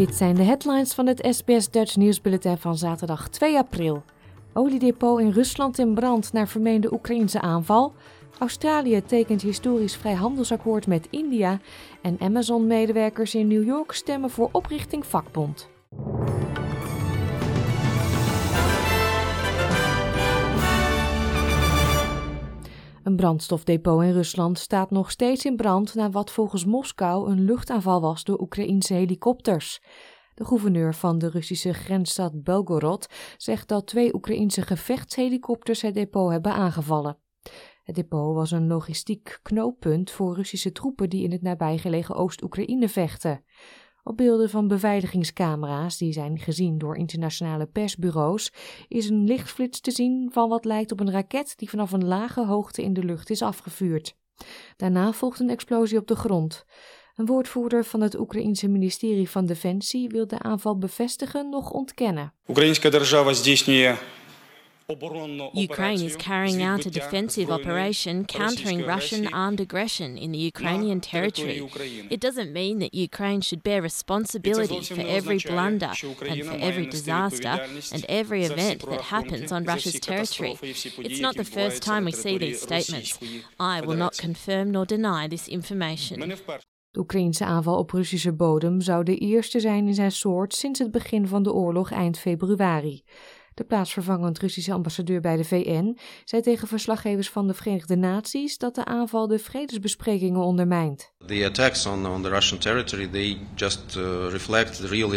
Dit zijn de headlines van het SBS Dutch nieuwsbulletin van zaterdag 2 april. Oliedepot in Rusland in brand naar vermeende Oekraïnse aanval. Australië tekent historisch vrijhandelsakkoord met India. En Amazon-medewerkers in New York stemmen voor oprichting vakbond. Brandstofdepot in Rusland staat nog steeds in brand na wat volgens Moskou een luchtaanval was door Oekraïnse helikopters. De gouverneur van de Russische grensstad Belgorod zegt dat twee Oekraïnse gevechtshelikopters het depot hebben aangevallen. Het depot was een logistiek knooppunt voor Russische troepen die in het nabijgelegen Oost-Oekraïne vechten. Op beelden van beveiligingscamera's, die zijn gezien door internationale persbureaus, is een lichtflits te zien van wat lijkt op een raket die vanaf een lage hoogte in de lucht is afgevuurd. Daarna volgt een explosie op de grond. Een woordvoerder van het Oekraïense ministerie van Defensie wil de aanval bevestigen nog ontkennen. Українська держава здійснює Ukraine is carrying out a defensive operation countering Russian armed aggression in the Ukrainian territory. It doesn't mean that Ukraine should bear responsibility for every blunder and for every disaster and every event that happens on Russia's territory. It's not the first time we see these statements. I will not confirm nor deny this information. De Oekraïnse aanval op Russische bodem zou de eerste zijn in zijn soort sinds het begin van de oorlog eind februari. De plaatsvervangend Russische ambassadeur bij de VN zei tegen verslaggevers van de Verenigde Naties dat de aanval de vredesbesprekingen ondermijnt. The attacks on, on the Russian territory they just uh, reflect the real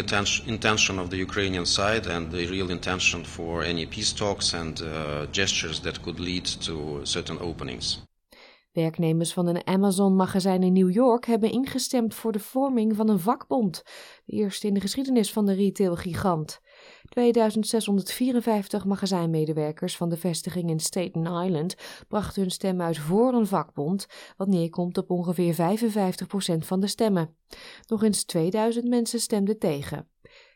intention of the Ukrainian side and the real intention for any peace talks and uh, gestures that could lead to certain openings. Werknemers van een Amazon-magazijn in New York hebben ingestemd voor de vorming van een vakbond, de eerste in de geschiedenis van de retailgigant. 2654 magazijnmedewerkers van de vestiging in Staten Island brachten hun stem uit voor een vakbond, wat neerkomt op ongeveer 55% van de stemmen. Nog eens 2000 mensen stemden tegen.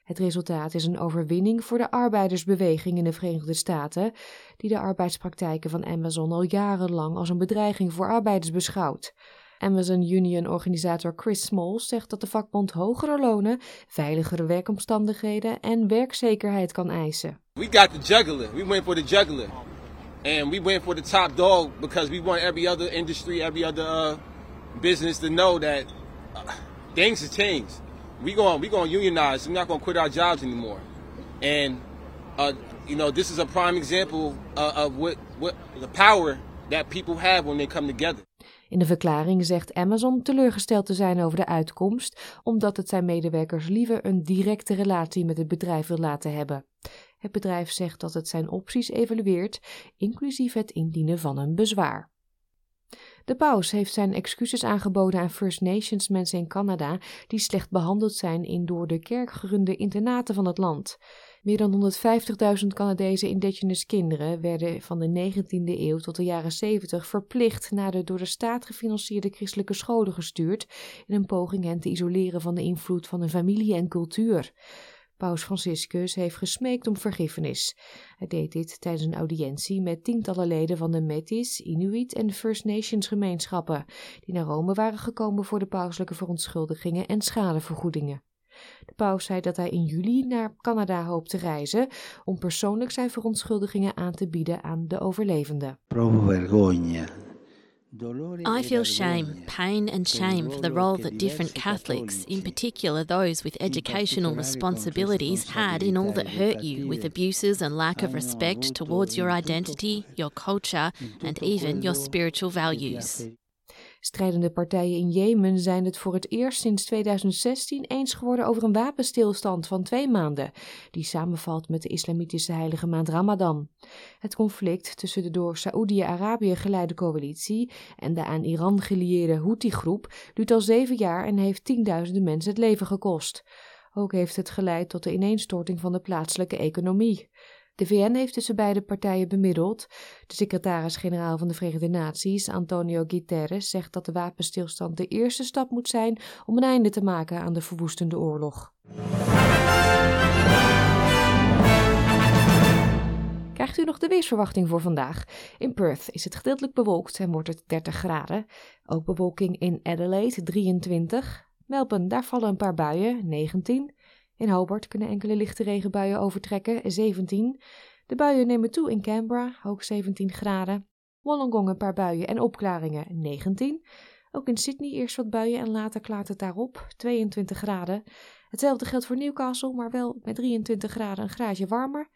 Het resultaat is een overwinning voor de arbeidersbeweging in de Verenigde Staten, die de arbeidspraktijken van Amazon al jarenlang als een bedreiging voor arbeiders beschouwt. Amazon Union-organisator Chris Smalls zegt dat de vakbond hogere lonen, veiligere werkomstandigheden en werkzekerheid kan eisen. We got the juggler. We went for the juggler. And we went for the top dog because we want every other industry, every other uh, business to know that uh, things have changed. We going we going to unionize. We're not going to quit our jobs anymore. And uh, you know, this is a prime example uh, of what what the power that people have when they come together. In de verklaring zegt Amazon teleurgesteld te zijn over de uitkomst, omdat het zijn medewerkers liever een directe relatie met het bedrijf wil laten hebben. Het bedrijf zegt dat het zijn opties evalueert, inclusief het indienen van een bezwaar. De paus heeft zijn excuses aangeboden aan First Nations mensen in Canada die slecht behandeld zijn in door de kerk gerunde internaten van het land. Meer dan 150.000 Canadese indigenous kinderen werden van de 19e eeuw tot de jaren 70 verplicht naar de door de staat gefinancierde christelijke scholen gestuurd in een poging hen te isoleren van de invloed van hun familie en cultuur. Paus Franciscus heeft gesmeekt om vergiffenis. Hij deed dit tijdens een audiëntie met tientallen leden van de Metis, Inuit en First Nations gemeenschappen, die naar Rome waren gekomen voor de pauselijke verontschuldigingen en schadevergoedingen. De paus zei dat hij in juli naar Canada hoopt te reizen om persoonlijk zijn verontschuldigingen aan te bieden aan de overlevenden. I feel shame, pain, and shame for the role that different Catholics, in particular those with educational responsibilities, had in all that hurt you with abuses and lack of respect towards your identity, your culture, and even your spiritual values. Strijdende partijen in Jemen zijn het voor het eerst sinds 2016 eens geworden over een wapenstilstand van twee maanden, die samenvalt met de islamitische heilige maand Ramadan. Het conflict tussen de door Saoedi-Arabië geleide coalitie en de aan Iran gelieerde Houthi-groep duurt al zeven jaar en heeft tienduizenden mensen het leven gekost. Ook heeft het geleid tot de ineenstorting van de plaatselijke economie. De VN heeft tussen beide partijen bemiddeld. De secretaris-generaal van de Verenigde Naties, Antonio Guterres, zegt dat de wapenstilstand de eerste stap moet zijn om een einde te maken aan de verwoestende oorlog. Krijgt u nog de weersverwachting voor vandaag? In Perth is het gedeeltelijk bewolkt en wordt het 30 graden. Ook bewolking in Adelaide 23. Melbourne, daar vallen een paar buien, 19. In Hobart kunnen enkele lichte regenbuien overtrekken, 17. De buien nemen toe in Canberra, ook 17 graden. Wollongong een paar buien en opklaringen, 19. Ook in Sydney eerst wat buien en later klaart het daarop, 22 graden. Hetzelfde geldt voor Newcastle, maar wel met 23 graden een graadje warmer.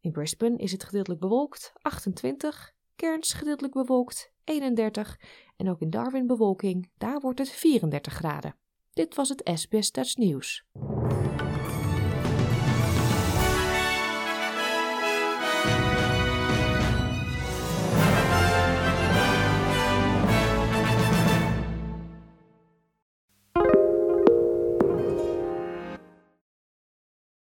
In Brisbane is het gedeeltelijk bewolkt, 28. Cairns gedeeltelijk bewolkt, 31. En ook in Darwin bewolking, daar wordt het 34 graden. Dit was het SBS Dutch Nieuws.